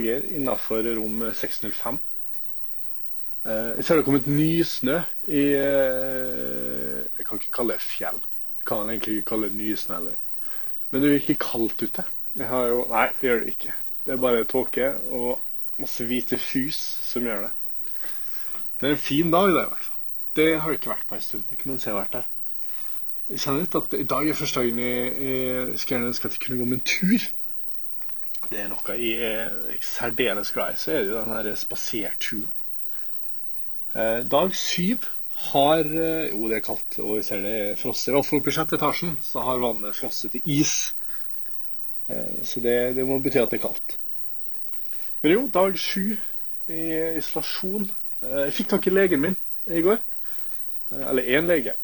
dager innafor rom 605. Eh, jeg ser det har kommet nysnø i eh, Jeg kan ikke kalle det fjell. Jeg kan egentlig ikke kalle det nysnø heller. Men det er ikke kaldt ute. Jeg har jo Nei, det gjør det ikke. Det er bare tåke og masse hvite fus som gjør det. Det er en fin dag, det, i hvert fall. Det har det ikke vært på en stund. Ikke mens jeg har vært der. Jeg kjenner litt at i dag er første dagen jeg, jeg skulle ønske at jeg kunne gå med en tur. Det er noe jeg er særdeles glad i. Så er det jo den her spaserturen. Eh, dag syv har eh, Jo, det er kaldt, og vi ser det frosser. Iallfall I oppe i sjette etasjen så har vannet frosset til is. Eh, så det, det må bety at det er kaldt. Men jo, dag sju i isolasjon. Jeg fikk tak i legen min i går. Eller én lege.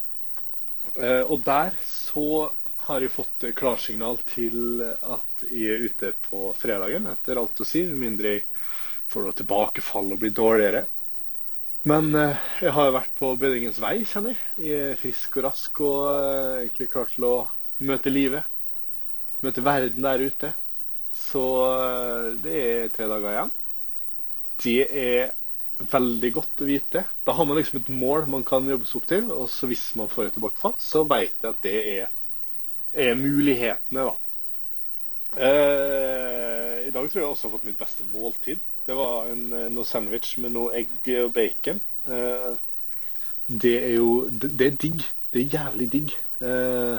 Og der så har jeg fått klarsignal til at jeg er ute på fredagen, etter alt å si. Med mindre jeg får noe tilbakefall og blir dårligere. Men eh, jeg har vært på bedringens vei, kjenner jeg. Jeg er frisk og rask og eh, egentlig klar til å møte livet. Møte verden der ute. Så eh, det er tre dager igjen. Det er veldig godt å vite. Da har man liksom et mål man kan jobbe seg opp til. Og så hvis man får et tilbakefall, så vet jeg at det er, er mulighetene, da. Eh, I dag tror jeg også har fått mitt beste måltid. Det var en, eh, noe sandwich med noe egg og bacon. Eh, det er jo det, det, er digg. Det er jævlig digg. Eh,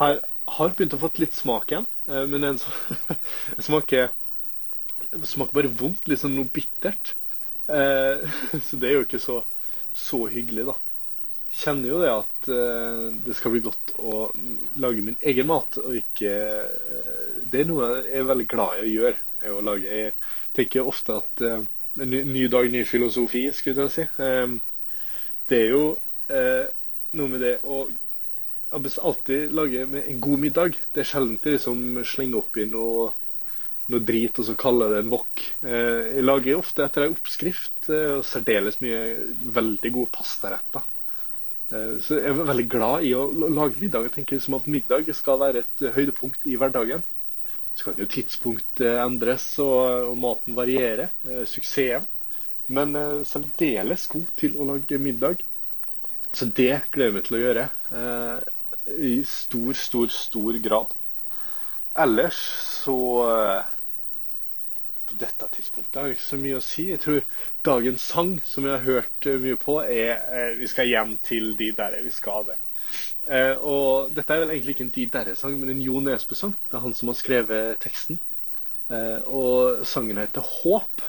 har, har begynt å få litt smak igjen, eh, men den smaker smaker bare vondt. Sånn noe bittert. Eh, så det er jo ikke så, så hyggelig, da. Kjenner jo det at eh, det skal bli godt å lage min egen mat, og ikke Det er noe jeg er veldig glad i å gjøre. å lage. Jeg, tenker ofte at uh, ny, ny, dag, ny filosofi, skulle jeg si. Det er jo noe med det å alltid lage med en god middag. Det er sjelden de som slenger oppi noe, noe drit og så kaller det en wok. Jeg lager ofte etter en oppskrift og særdeles mye veldig gode pastaretter. Så jeg er veldig glad i å lage middag. Jeg tenker som at middag skal være et høydepunkt i hverdagen. Så kan jo tidspunktet endres og, og maten variere. Eh, suksessen. Men eh, særdeles god til å lage middag. Så det gleder jeg meg til å gjøre. Eh, I stor, stor, stor grad. Ellers så eh, På dette tidspunktet har jeg ikke så mye å si. Jeg tror dagens sang, som vi har hørt eh, mye på, er eh, Vi skal hjem til de der vi skal det. Eh, og dette er vel egentlig ikke en De Derre-sang, men en Jo Nesbø-sang. Det er han som har skrevet teksten. Eh, og sangen heter 'Håp'.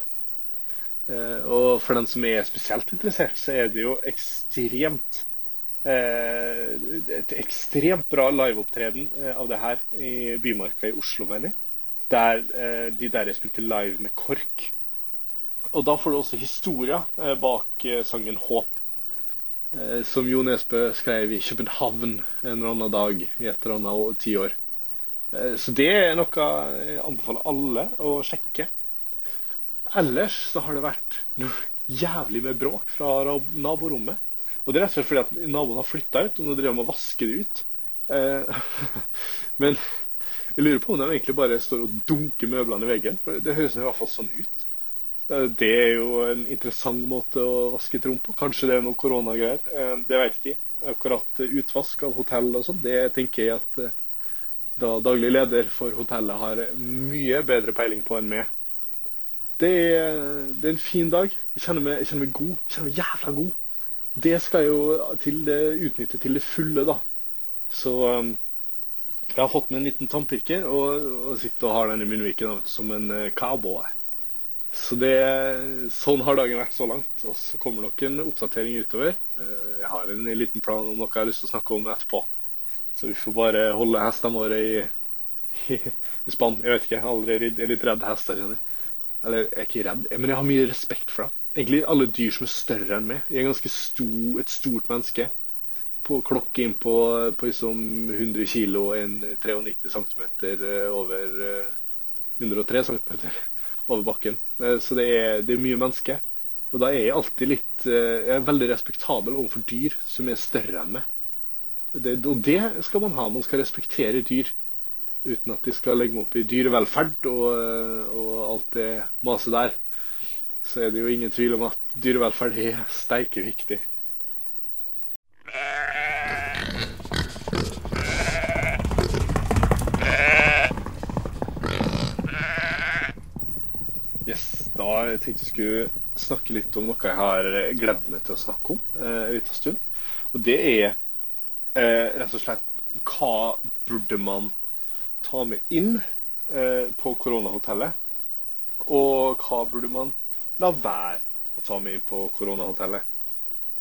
Eh, og for den som er spesielt interessert, så er det jo ekstremt eh, Et ekstremt bra liveopptreden av det her i Bymarka i Oslo, mener jeg. Der eh, De der spilte live med KORK. Og da får du også historia bak sangen 'Håp'. Eh, som Jo Nesbø skrev i København en eller annen dag i et eller annet tiår. Eh, så det er noe jeg anbefaler alle å sjekke. Ellers så har det vært noe jævlig med bråk fra naborommet. Og det er rett og slett fordi at naboen har flytta ut, og nå driver de og vasker det ut. Eh, men jeg lurer på om de egentlig bare står og dunker møblene i veggen. Det høres i hvert fall sånn ut. Det er jo en interessant måte å vaske et rom på. Kanskje det er noe koronagreier. Eh, det vet jeg ikke. Akkurat utvask av hotell og sånn, det tenker jeg at eh, da daglig leder for hotellet har mye bedre peiling på enn meg. Det er, det er en fin dag. Jeg kjenner, meg, jeg kjenner meg god. Jeg kjenner meg jævla god. Det skal jeg jo til det, utnytte til det fulle, da. Så um, jeg har fått med en liten tannpirker og, og sitter og har den i munnviken som en cowboy. Så det, sånn har dagen vært så langt. Og så kommer nok en oppdatering utover. Eh, jeg har en liten plan om noe jeg har lyst til å snakke om etterpå. Så vi får bare holde hestene våre i, i, i spann. Jeg vet ikke, jeg er aldri jeg er litt redd hester. Eller jeg er ikke redd, men jeg har mye respekt for dem. Egentlig alle dyr som er større enn meg. Jeg er ganske stor, et stort menneske. På klokke inn på, på liksom 100 kg enn en 93 cm over 103 eh, cm over bakken. Eh, så det er, det er mye mennesker. Og da er jeg alltid litt eh, Jeg er veldig respektabel overfor dyr som er større enn meg. Det, og det skal man ha. Man skal respektere dyr. uten at de skal legge meg opp i dyrevelferd og, og alt det maset der, så er det jo ingen tvil om at dyrevelferd er steike viktig. Yes, da tenkte jeg skulle snakke litt om noe jeg har gledet meg til å snakke om eh, en liten stund. Og det er eh, rett og slett hva burde man ta med inn eh, på koronahotellet? Og hva burde man la være å ta med inn på koronahotellet?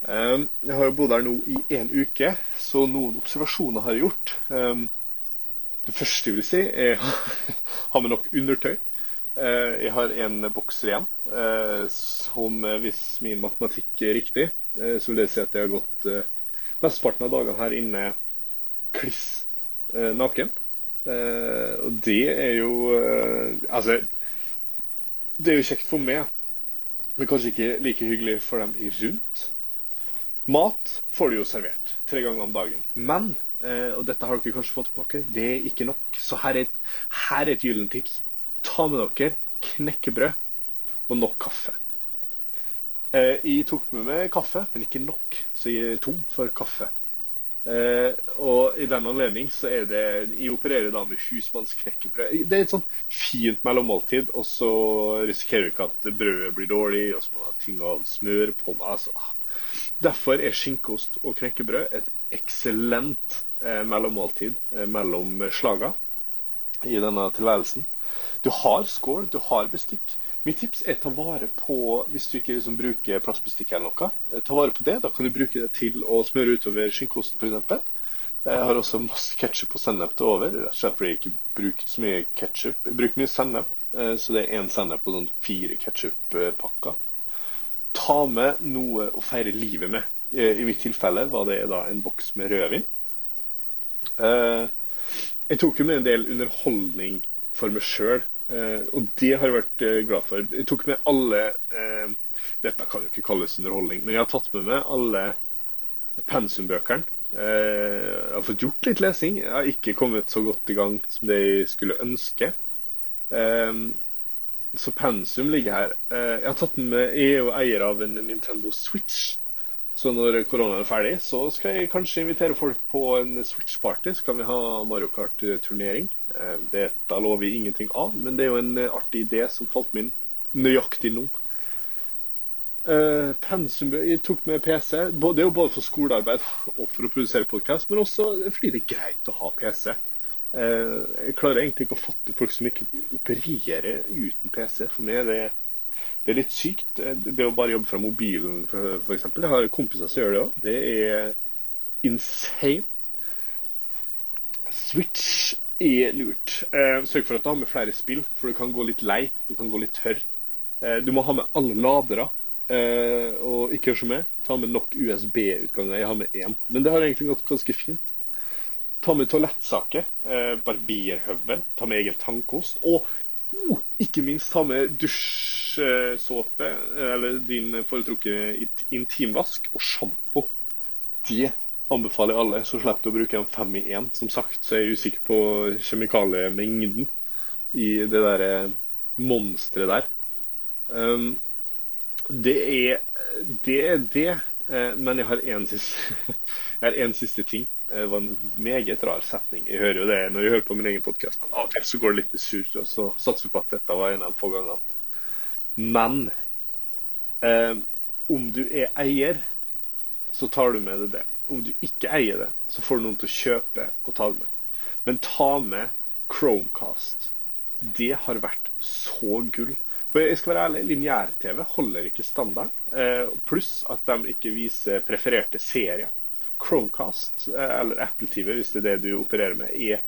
Eh, jeg har jo bodd her nå i en uke, så noen observasjoner har jeg gjort. Um, det første jeg vil si, er å ha med nok undertøy. Uh, jeg har en bokser igjen, uh, som hvis min matematikk er riktig, så vil det si at jeg har gått mesteparten av dagene her inne kliss eh, naken. Eh, og det er jo eh, Altså, det er jo kjekt for meg, men kanskje ikke like hyggelig for dem i rundt. Mat får du jo servert tre ganger om dagen. Men, eh, og dette har dere kanskje fått på dere, det er ikke nok. Så her er et, her er et gyllent tips. Ta med dere knekkebrød og nok kaffe. Eh, jeg tok med meg kaffe, men ikke nok, så jeg er tom for kaffe. Eh, og i den anledning så er det Jeg opererer da med husmannsknekkebrød. Det er et sånn fint mellommåltid, og så risikerer du ikke at brødet blir dårlig, og så må du ha ting av smør på. Altså. Derfor er skinkeost og knekkebrød et eksellent eh, mellommåltid eh, mellom slaga i denne tilværelsen. Du har skål, du har bestikk. Mitt tips er ta vare på, hvis du ikke liksom bruker plastbestikk eller noe, eh, ta vare på det. Da kan du bruke det til å smøre utover skinkeosten f.eks. Jeg har også masse ketsjup og sennep til over, rett og slett fordi jeg ikke bruker så mye ketsjup. Jeg bruker mye sennep, eh, så det er én sennep og sånn fire ketsjuppakker. Ta med noe å feire livet med. Eh, I mitt tilfelle var det da en boks med rødvin. Jeg tok jo med en del underholdning for meg sjøl og det har jeg vært eh, glad for. Jeg tok med alle eh, Dette kan jo ikke kalles underholdning, men jeg har tatt med meg alle pensumbøkene. jeg har fått gjort litt lesing. Jeg har ikke kommet så godt i gang som det jeg skulle ønske. så pensum ligger her. jeg har tatt med Jeg er jo eier av en Nintendo Switch. Så når koronaen er ferdig, så skal jeg kanskje invitere folk på en Switch-party. Så kan vi ha Mario Kart-turnering. Eh, Dette lover vi ingenting av, men det er jo en artig idé som falt min nøyaktig nå. Uh, pensum Jeg tok med PC. Det er jo både for skolearbeid og for å produsere podkast, men også fordi det er greit å ha PC. Jeg klarer egentlig ikke å fatte folk som ikke opererer uten PC. For meg er det det er litt sykt. Det å bare jobbe fra mobilen, f.eks. Jeg har kompiser som gjør det òg. Det er insane. Switch er lurt. Eh, sørg for at du har med flere spill, for du kan gå litt lei. Du kan gå litt tørr. Eh, du må ha med alle ladere. Eh, og ikke gjør som meg, ta med nok USB-utganger. Jeg har med én. Men det har egentlig gått ganske fint. Ta med toalettsaker. Eh, barbierhøvel. Ta med egen tannkost. Og oh, ikke minst ta med dusj dusjsåpe, eller din foretrukne intimvask, og sjampo. Det anbefaler alle, så slipper du å bruke en fem i én. Som sagt så er jeg usikker på kjemikaliemengden i det derre monsteret der. Um, det er det, er det. Uh, men jeg har én siste, siste ting. Det var en meget rar setning. Jeg hører jo det når jeg hører på min egen podkast. Av og til så går det litt i surr, og så satser vi på at dette var en av de få gangene. Men eh, om du er eier, så tar du med deg det. Om du ikke eier det, så får du noen til å kjøpe og ta det med. Men ta med Chromecast. Det har vært så gull. For jeg skal være ærlig, Lineær-TV holder ikke standard. Eh, pluss at de ikke viser prefererte serier. Chromecast, eh, eller Apple TV, hvis det er det du opererer med, er,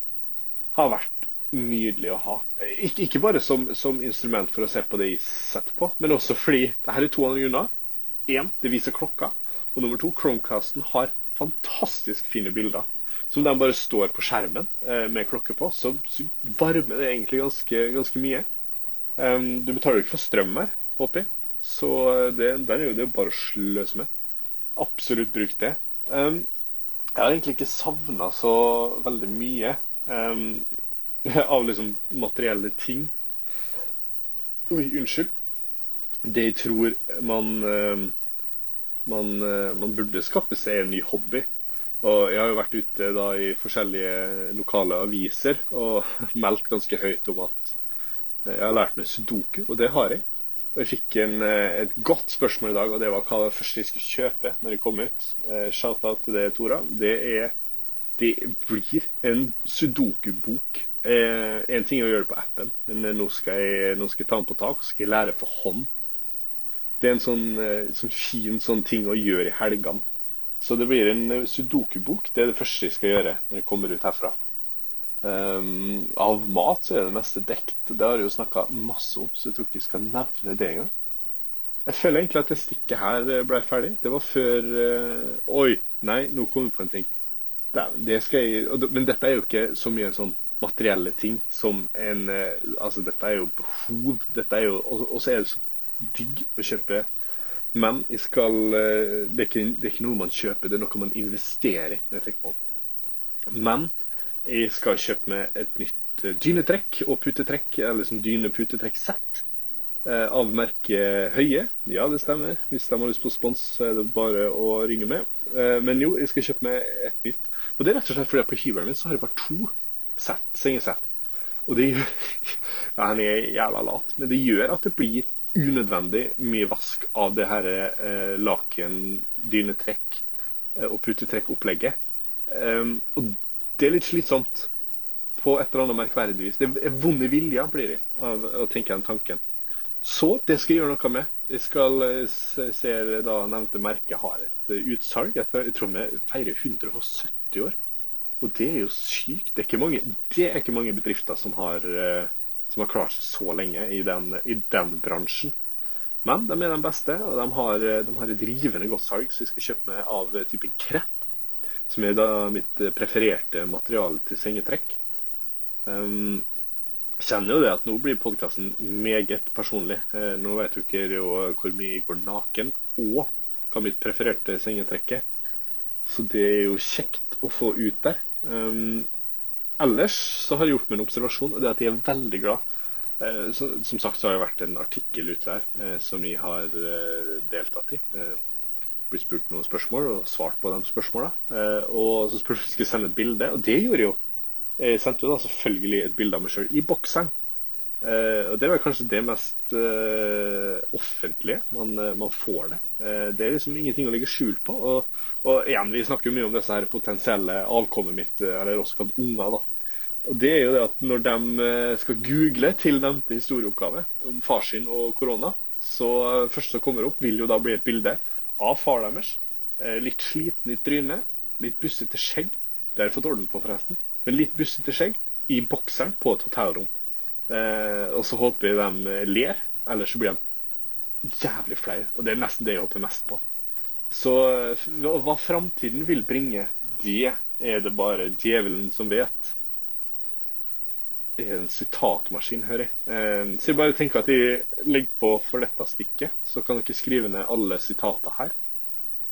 har vært nydelig å ha. Ikke, ikke bare som, som, instrument for å se på det jeg setter på, men også fordi det her er to andre grunner. Én, det viser klokka. Og nummer to, Chromecasten har fantastisk fine bilder. Som de bare står på skjermen eh, med klokke på, så, så, varmer det egentlig ganske, ganske mye. Um, du betaler jo ikke for strøm her, håper jeg. Så det, den er jo det bare å sløse med. Absolutt bruk det. Um, jeg har egentlig ikke savna så veldig mye. Um, av liksom materielle ting. Oi, unnskyld. Det jeg tror man eh, man, eh, man, burde skaffe seg en ny hobby. Og Jeg har jo vært ute da i forskjellige lokale aviser og meldt ganske høyt om at jeg har lært meg sudoku, og det har jeg. Og Jeg fikk en, et godt spørsmål i dag, og det var hva det første jeg skulle kjøpe når jeg kom ut. Shout-out til det, Tora. Det, er, det blir en sudoku-bok Eh, en ting er å gjøre det på appen, men nå skal jeg, nå skal jeg ta den på tak og skal jeg lære for hånd. Det er en sånn, eh, sånn fin sånn ting å gjøre i helgene. Så det blir en eh, sudoku-bok. Det er det første jeg skal gjøre når jeg kommer ut herfra. Um, av mat så er det meste dekt. Det har jeg jo snakka masse om, så jeg tror ikke jeg skal nevne det engang. Jeg føler egentlig at det stikket her ble ferdig. Det var før uh, Oi, nei, nå kom vi på en ting. Det, skal jeg, men dette er jo ikke så mye sånn materielle ting som en eh, Altså, dette er jo behov. Dette er jo Og så er det så digg å kjøpe. Men jeg skal eh, det er, ikke, det er, ikke, noe man kjøper, det er noe man investerer i. jeg på Men jeg skal kjøpe meg et nytt eh, dynetrekk og putetrekk, eller sånn dyne-putetrekk-sett. Av merket Høie. Ja, det stemmer. Hvis de har lyst på spons, så er det bare å ringe med. Men jo, jeg skal kjøpe meg et nytt. Og det er rett og slett fordi på hyveren min så har jeg bare to sett, sengesett. Og det gjør Han er jævla lat, men det gjør at det blir unødvendig mye vask av det her eh, laken, dynetrekk eh, og putetrekk-opplegget. Um, og det er litt slitsomt på et eller annet merkverdig vis. Det er vonde viljer blir det av å tenke den tanken. Så det skal jeg gjøre noe med. Jeg skal ser se da nevnte merket har et utsalg. Jeg tror vi feirer 170 år. Og det er jo sykt. Det er ikke mange, er ikke mange bedrifter som har, uh, som har, klart seg så lenge i den, i den, bransjen. Men de er de beste, og de har, de har et rivende godt salg, så jeg skal kjøpe meg av typen krepp. Som er da mitt prefererte materiale til sengetrekk. Um, kjenner jo det at nå blir podkasten meget personlig. Eh, nå vet dere jo hvor mye jeg går naken, og hva mitt prefererte sengetrekk er. Så det er jo kjekt å få ut der. Um, ellers så har jeg gjort meg en observasjon, og det er at jeg er veldig glad. Uh, så, som sagt så har det vært en artikkel ute her uh, som jeg har uh, deltatt i. blitt spurt noen spørsmål og svart på de spørsmåla. og så spurte jeg om jeg skulle sende et bilde, og det gjorde jeg jo. Jeg sendte jo da selvfølgelig et bilde av meg sjøl i bokseren. Uh, og Det var kanskje det mest uh, offentlige man, uh, man, får det. det er liksom ingenting å legge skjul på. Og, og igjen, Vi snakker jo mye om disse her potensielle avkommet mitt, eller også kalt unger. da. Og det er jo det at Når de skal google til nevnte historieoppgave om far sin og korona, så først som kommer opp, vil jo da bli et bilde av far deres. litt sliten i trynet, litt bussete skjegg. Det har jeg fått orden på, forresten. Men litt bussete skjegg i bokseren på et hotellrom. Eh, og så håper jeg de ler, ellers så blir de jævlig flaue. Og det er nesten det jeg håper mest på. Så hva framtiden vil bringe, det er det bare djevelen som vet. Det er en sitatmaskin, hører jeg. Eh, så jeg bare tenker at jeg legger på for dette stikket, så kan dere skrive ned alle sitater her.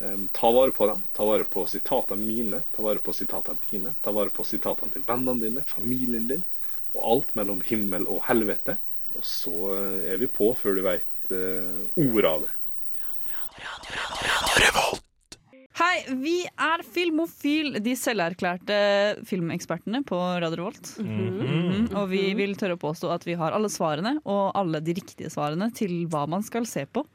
Eh, ta vare på dem. Ta vare på sitatene mine, ta vare på sitatene dine. Ta vare på sitatene til vennene dine, familien din og alt mellom himmel og helvete. Og så eh, er vi på før du veit uh, ordet av det. Hei, vi er Filmofil, de selverklærte filmekspertene på Radio Revolt. Mm -hmm. Mm -hmm. Og vi vil tørre å påstå at vi har alle svarene, og alle de riktige svarene til hva man skal se på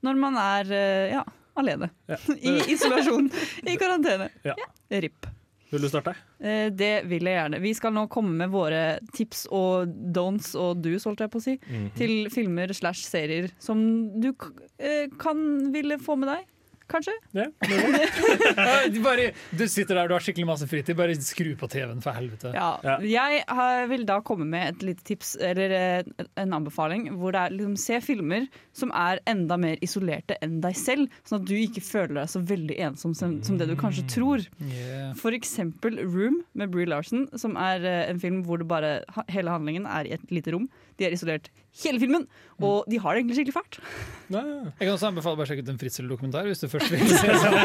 når man er eh, ja, alene. Ja. I isolasjon. I karantene. Ja. ja. RIP. Vil du starte? Eh, det vil jeg gjerne. Vi skal nå komme med våre tips og don'ts og do's, holdt jeg på å si, mm -hmm. til filmer slash serier som du eh, kan ville få med deg kanskje? Ja, bare, du sitter der, du har skikkelig masse fritid. Bare skru på TV-en, for helvete. Ja. Jeg vil da komme med et lite tips, eller eh, en anbefaling, hvor det er liksom se filmer som er enda mer isolerte enn deg selv, sånn at du ikke føler deg så veldig ensom som, som det du kanskje mm, tror. Yeah. For eksempel Room med Bree Larsen, som er eh, en film hvor det bare, hele handlingen er i et lite rom. De er isolert hele filmen, og de har det egentlig skikkelig fælt. Jeg kan også anbefale bare å sjekke ut en Fritzel-dokumentar hvis du først vil se sånn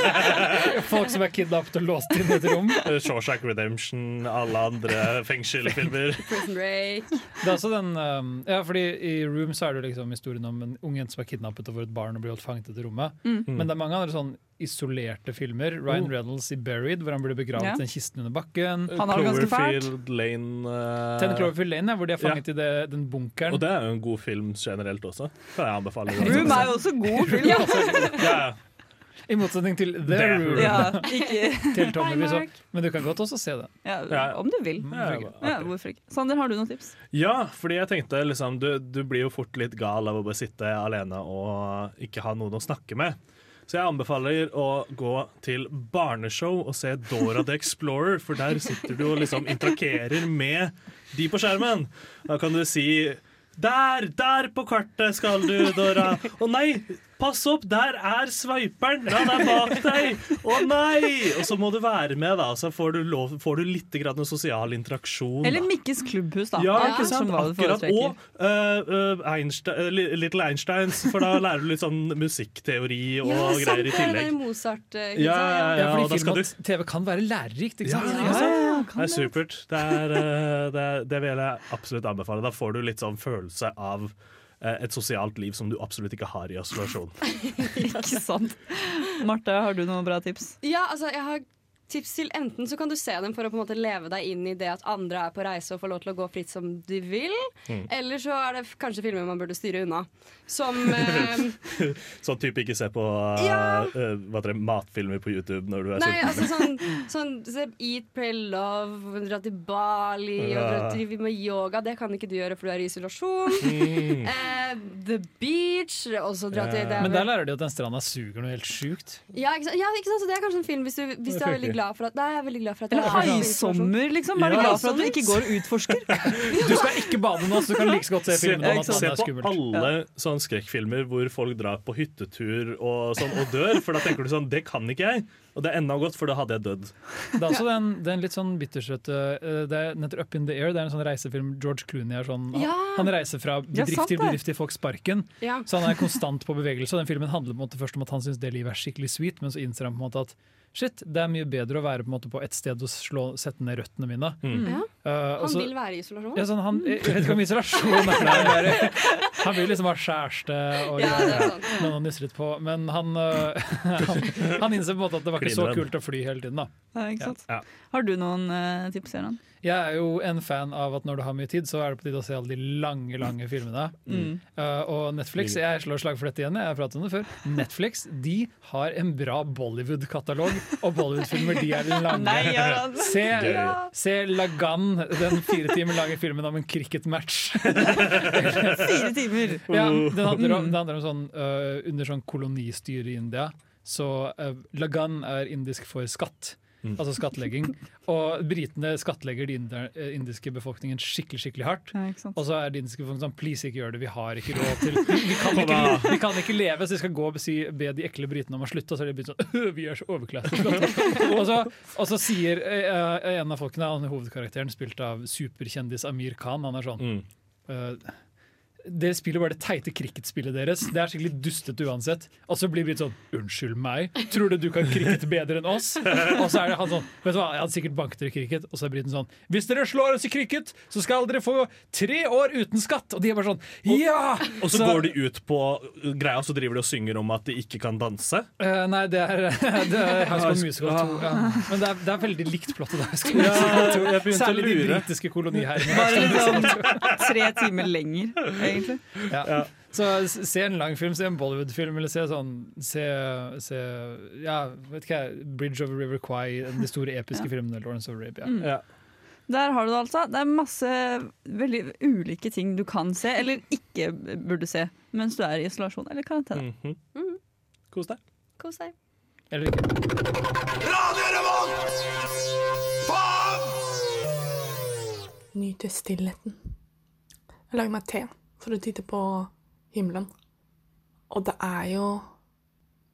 folk som er kidnappet og låst inn i et rom. Eh, Shawshack Redemption, alle andre fengselfilmer. Prison Break. Det er også den um, Ja, fordi i Room så er det liksom historien om en ung jente som er kidnappet og hvor et barn og blir holdt fanget i et rommet. Mm. Men det er mange andre sånn isolerte filmer. Ryan Oh. Reynolds i Buried, hvor han blir begravet Ja. i en kiste under bakken. Han har det ganske fælt. Cloverfield Lane uh... Ten Cloverfield Lane, ja, hvor de er fanget i det, den bunkeren. Og det er jo en god film generelt også. Kan jeg anbefale. Room er jo også god film. Ja, I motsetning til The Room Ja, ikke til Tommy så. Men du kan godt også se den. ja, Ja. Om du vil. Ja, hvorfor? Ja, hvorfor ikke? Sander, har du noen tips? ja, fordi jeg tenkte liksom du, du blir jo fort litt gal av å bare sitte alene og ikke ha noen å snakke med. Så jeg anbefaler å gå til barneshow og se Dora the Explorer, for der sitter du og liksom interakerer med de på skjermen. Da kan du si Der! Der på kartet skal du, Dora. Å nei! Pass opp, der er sveiperen! Ja, er bak deg! Å nei! Og så må du være med, da. Så får du, lov, får du litt grann sosial interaksjon. Eller. Mikkes klubbhus, da. Ja, Ja. ikke sant? Som Akkurat. Og uh, uh, Einstein, uh, Little Einsteins, for da lærer du litt sånn musikkteori og greier i Det er tillegg. Mozart. eh, Ja, ja, Ja, ja, og fordi da skal film du og TV kan være lærerikt. Ikke sant? Ja, Ja, ja, Det er supert. Det, er, det, er- det vil jeg absolutt anbefale. Da får du litt sånn følelse av uh, et sosialt liv som du absolutt ikke har i isolasjon. Ikke sant. Marte, har du noen bra tips? Ja, altså, jeg har tips til Enten så kan du se dem for å på en måte leve deg inn i det at andre er på reise og får lov til å gå fritt som de vil. Mm. Eller så er det kanskje filmer man burde styre unna. Som eh, Sånn type ikke se på uh, Ja. uh, hva det, matfilmer på YouTube når du er Nei, sulten. altså sånn, sånn se, Eat, pray, love, dra til Bali og Ja. drive med yoga. Det kan ikke du gjøre, for du er i isolasjon. Mm. Eh, the Beach. Også dra til det er Men der lærer de at den stranda suger noe helt sjukt. ja, ikke sant? ja, ikke sant? Så det er kanskje en film hvis du, hvis du er veldig glad for at Da er veldig glad for at Eller er haisommer, liksom. Er du glad for at du ikke går og utforsker? Du skal ikke bade nå, så du kan like så godt se filmen om at se vannet er på skummelt. alle sånne skrekkfilmer hvor folk drar på hyttetur og, sånn, og dør, for da tenker du sånn Det kan ikke jeg. Og det er enda godt, for da hadde jeg dødd. Det er også den, den litt sånn bittersøte eh, Det er nettopp Up in the Air. Det er en sånn reisefilm George Clooney er sånn Ja. Han reiser fra bedrift til bedrift til folk sparken. Ja. Så han er konstant på bevegelse. Og den filmen handler på en måte først om at han syns det livet er skikkelig sweet, men så innser han på en måte at shit, det er mye bedre å være på, en måte på et sted og slå, sette ned røttene mine. Ja. Uh, Han så- vil være i isolasjon. ja, sånn, han, jeg vet ikke om isolasjon er det. bare- Han vil liksom ha kjæreste og Ja, det er greier. sant. litt på. Men han, uh, han, han innser på en måte at det var ikke så Kliner kult å fly hele tiden. da Ja, ikke sant? Ja. Har du noen uh, tips, Gøran? Jeg er jo en fan av at når du har mye tid, så er det på tide å se alle de lange lange filmene. Mm. Uh, og Netflix, jeg slår slag for dette igjen, jeg har pratet om det før. Netflix de har en bra Bollywood-katalog, og Bollywood-filmer de er lange. Nei, ja Se, se Lagan, den fire timer lange filmen om en cricketmatch. Fire timer! Ja, den handler om, den handler om sånn uh, Under sånn kolonistyre i India Så uh, Lagan er indisk for skatt Altså skattlegging. Og britene skattlegger de øh, indiske befolkningen skikkelig, skikkelig hardt. Ja, og så er de indiske befolkningen sånn Please, ikke gjør det, vi har ikke råd til Vi, kan, ikke, vi kan ikke leve, så vi skal gå og si, be de ekle britene om å slutte Og så er de begynt sånn «Øh, Vi er så overklassiske. og, så, og så sier øh, en av folkene Han er hovedkarakteren spilt av superkjendis Amir Khan Han er sånn Mm. Dere spiller bare det teite cricketspillet deres. Det er skikkelig dustete uansett. Og så blir Britt sånn 'Unnskyld meg, tror du du kan cricket bedre enn oss?' Og så er det han sånn 'Vet du hva, jeg hadde sikkert banket dere i cricket.' Og så er Briten sånn 'Hvis dere slår oss i cricket, så skal dere få tre år uten skatt.' Og de er bare sånn 'Ja!' Og så går de ut på greia, så driver de og synger om at de ikke kan danse. Uh, nei, det er, det er High School Musical 2. Ja. Men det er, det er veldig likt plottet der. High School Musical 2. jeg begynte å Særlig de britiske koloniherrene. Bare liksom tre timer lenger, egentlig. Ja. Så se en lang film, se en Bollywood-film, eller se sånn Se, se ja, vet ikke jeg, Bridge over River Kwai, de store episke filmene. Lawrence of Arabia. Ja. Der har du det altså. Det er masse veldig ulike ting du kan se, eller ikke burde se, mens du er i isolasjon eller karantene. Mhm. Kos deg. Kos deg. Eller ikke. Nyte stillheten. Jeg lager meg te for å titte på himmelen. Og det er jo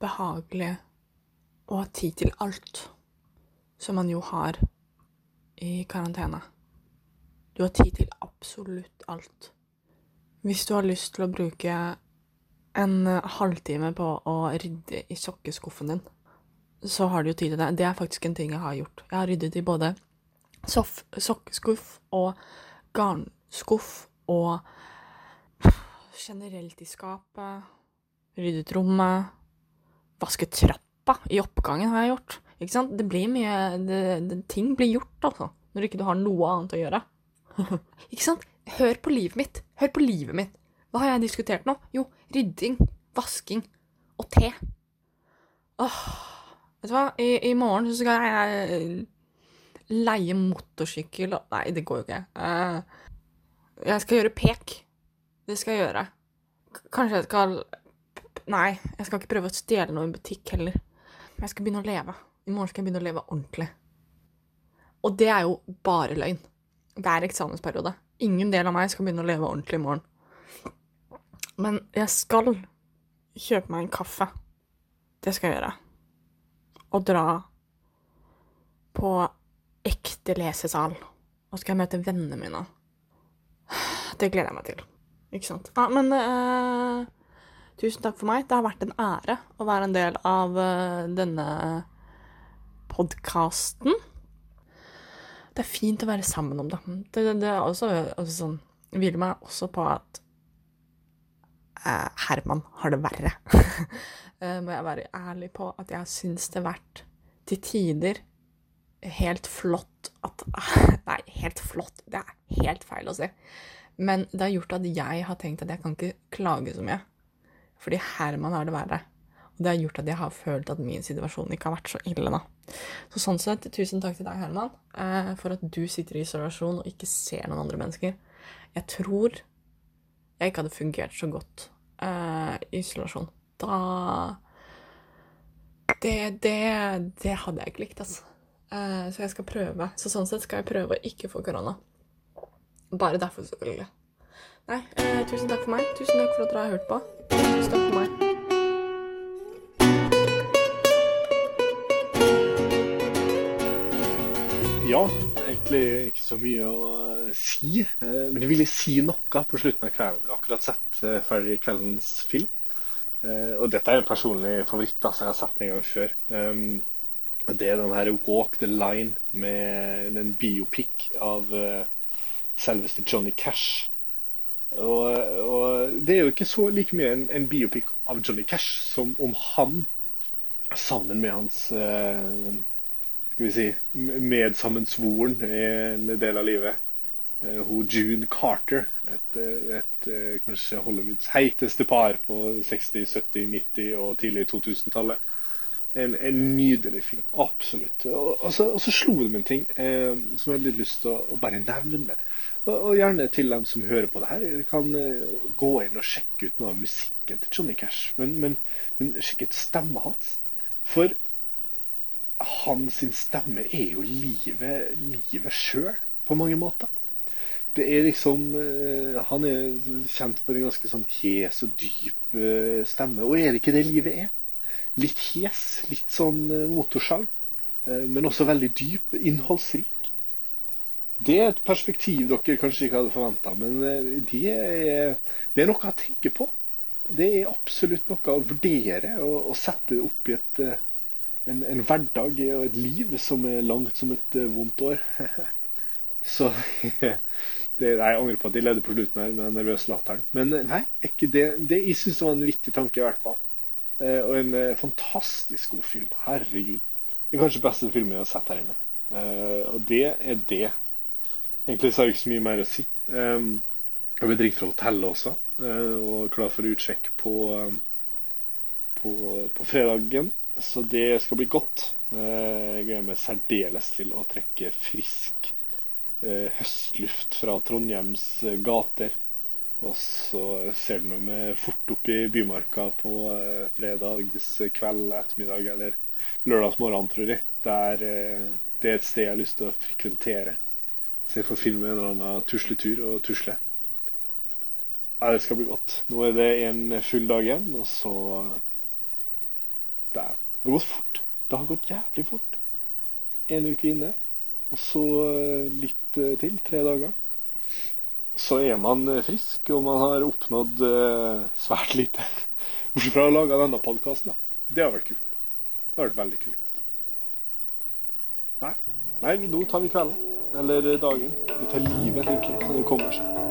behagelig å ha tid til alt, som man jo har i karantene. Du har tid til absolutt alt. Hvis du har lyst til å bruke en halvtime på å rydde i sokkeskuffen din, så har du jo tid til det. Det er faktisk en ting jeg har gjort. Jeg har ryddet i både sokkeskuff og garnskuff og generelt i skapet. Ryddet rommet. Vasket trappa i oppgangen har jeg gjort. Ikke sant? Det blir mye det, det, Ting blir gjort, altså. Når ikke du har noe annet å gjøre. ikke sant? Hør på livet mitt. Hør på livet mitt. Hva har jeg diskutert nå? Jo, rydding, vasking og te. Åh, vet du hva? I, I, morgen så skal jeg leie motorsykkel og Nei, det går jo ikke. Uh, jeg skal gjøre pek. Det skal jeg gjøre. Kanskje jeg skal Nei, jeg skal ikke prøve å stjele noe i butikk heller. Jeg skal begynne å leve. I morgen skal jeg begynne å leve ordentlig. Og det er jo bare løgn. Det er eksamensperiode. Ingen del av meg skal begynne å leve ordentlig i morgen. Men jeg skal kjøpe meg en kaffe. Det skal jeg gjøre. Og dra på ekte lesesal. Og skal jeg møte vennene mine. Det gleder jeg meg til. Ikke sant? Ja, men uh, tusen takk for meg. Det har vært en ære å være en del av uh, denne podkasten. Det er fint å være sammen om det. Det, det, det er også, også sånn Hviler meg også på at uh, Herman har det verre. må jeg være ærlig på at jeg syns det har vært til tider helt flott at Nei, helt flott, det er helt feil å si. Men det har gjort at jeg har tenkt at jeg kan ikke klage så mye. Fordi Herman har det verre. Og det har gjort at jeg har følt at min situasjon ikke har vært så ille, da. Så sånn sett, tusen takk til deg, Herman, eh, for at du sitter i isolasjon og ikke ser noen andre mennesker. Jeg tror jeg ikke hadde fungert så godt eh, i isolasjon. Da det, det, det, hadde jeg ikke likt, altså. Uh, så jeg skal prøve. Så sånn sett skal jeg prøve å ikke få korona. Bare derfor, selvfølgelig. Nei, eh, tusen takk for meg. Tusen takk for at dere har hørt på. Tusen takk for meg. Ja, egentlig ikke så mye å eh, si. Eh, men jeg ville si noe på slutten av kvelden. Jeg har akkurat sett eh, ferdig kveldens film. Og dette er en personlig favoritt. Altså, jeg har sett den en gang før. Det er den her Walk the Line med en biopic av selveste Johnny Cash. Og, og, det er jo ikke så like mye en, en biopic av Johnny Cash som om han sammen med hans skal vi si, medsammensvoren i en del av livet. Eh, hun June Carter, et, et, et, kanskje Hollywoods heiteste par på 60-, 70-, 90- og tidlig 2000-tallet. En, en, nydelig film. Absolutt. Og, og, så, og, så, slo det meg en ting eh, som jeg hadde litt lyst til å, å bare nevne. Og, og, gjerne til dem som hører på det her, kan eh, gå inn og sjekke ut noe av musikken til Johnny Cash. Men, men, men sjekk ut stemma hans. For hans stemme er jo livet, livet sjøl, på mange måter. Det er liksom uh, Han er kjent for en ganske sånn hes og dyp uh, stemme. Og er det ikke det livet er? Litt hes, litt sånn uh, motorsag. men også veldig dyp, innholdsrik. Det er et perspektiv dere kanskje ikke hadde forventa, men det er, det er, noe å tenke på. Det er absolutt noe å vurdere og, sette opp i et en, en, hverdag og et liv som er langt som et vondt år. Så det, Jeg angrer på at de leder på slutten her med den nervøse latteren. Men eh, nei, det, det jeg syns var en vittig tanke, i hvert fall. Uh, og en uh, fantastisk god film. Herregud. Er kanskje beste filmen jeg har sett her inne. og det er det. Egentlig så har jeg ikke så mye mer å si. Um, jeg ble ringt fra hotellet også, og klar for utsjekk på, på, på fredagen. Så det skal bli godt. Eh, jeg gleder meg særdeles til å trekke frisk eh, høstluft fra Trondheims eh, gater. Og så ser du meg fort opp i Bymarka på fredags kveld, ettermiddag eller lørdags morgen, tror jeg. Der, det er et sted jeg har lyst til å frekventere. Så jeg får filme en eller annen tusletur og tusle. Ja, det skal bli godt. Nå er det en full dag igjen, og så Det har gått fort. Det har gått jævlig fort. En uke inne, og så eh, litt eh, til. Tre dager. Så er man eh, frisk, og man har oppnådd eh, svært lite. Bortsett fra å lage denne podkasten. Det har vært kult. Det har vært veldig kult. Nei, Nei nå tar vi kvelden. Eller dagen. Vi tar livet, tenker jeg, når det kommer seg.